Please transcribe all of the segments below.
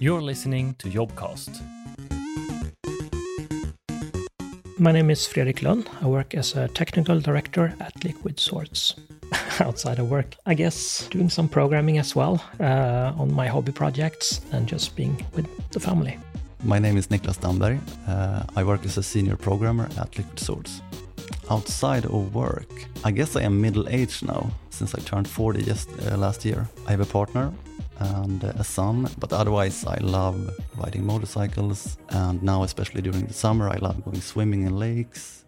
You're listening to Jobcast. My name is Fredrik Lund. I work as a technical director at Liquid Swords. Outside of work, I guess doing some programming as well uh, on my hobby projects and just being with the family. My name is Niklas Damberg. Uh, I work as a senior programmer at Liquid Swords. Outside of work, I guess I am middle aged now since I turned 40 just uh, last year. I have a partner and a son, but otherwise I love riding motorcycles and now especially during the summer I love going swimming in lakes.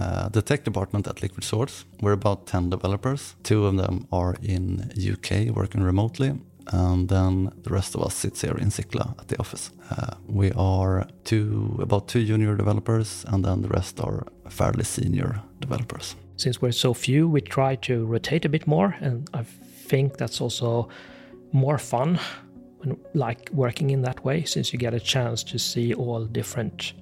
Uh, the tech department at Liquid Swords, we're about 10 developers. Two of them are in UK working remotely and then the rest of us sits here in Sickla at the office. Uh, we are two, about two junior developers, and then the rest are fairly senior developers. Since we're so few, we try to rotate a bit more, and I think that's also more fun when like working in that way, since you get a chance to see all different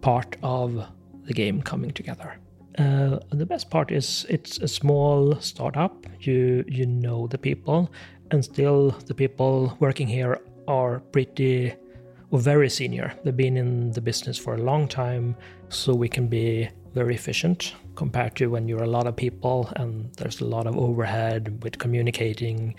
part of the game coming together. Uh, the best part is it's a small startup. You you know the people, and still the people working here are pretty or very senior. They've been in the business for a long time, so we can be very efficient compared to when you're a lot of people and there's a lot of overhead with communicating.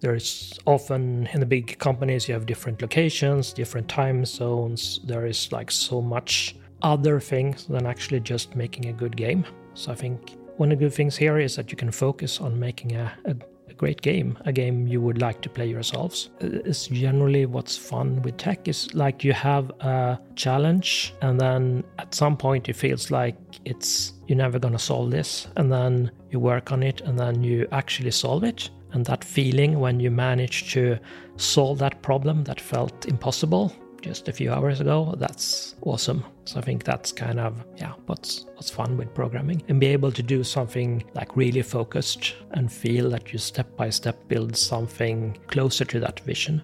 There's often in the big companies you have different locations, different time zones. There is like so much other things than actually just making a good game. So I think one of the good things here is that you can focus on making a, a great game, a game you would like to play yourselves. It's generally what's fun with tech is like you have a challenge and then at some point it feels like it's you're never gonna solve this and then you work on it and then you actually solve it and that feeling when you manage to solve that problem that felt impossible just a few hours ago. That's awesome. So I think that's kind of yeah, what's what's fun with programming and be able to do something like really focused and feel that you step by step build something closer to that vision.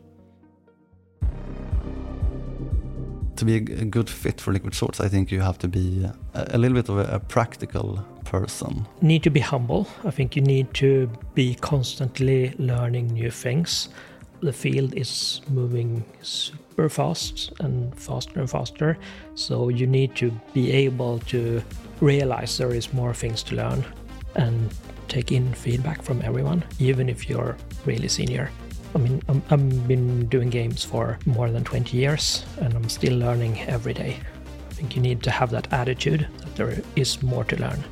To be a good fit for Liquid Swords, I think you have to be a, little bit of a, a practical person. Need to be humble. I think you need to be constantly learning new things the field is moving super fast and faster and faster. So you need to be able to realize there is more things to learn and take in feedback from everyone, even if you're really senior. I mean, i have been doing games for more than 20 years and I'm still learning every day. I think you need to have that attitude that there is more to learn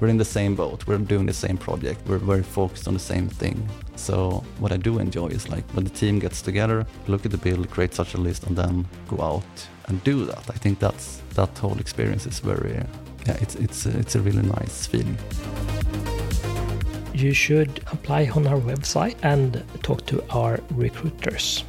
we're in the same boat. We're doing the same project. We're very focused on the same thing. So what I do enjoy is like when the team gets together, look at the build, create such a list, and then go out and do that. I think that's that whole experience is very, yeah, it's it's it's a really nice feeling. You should apply on our website and talk to our recruiters.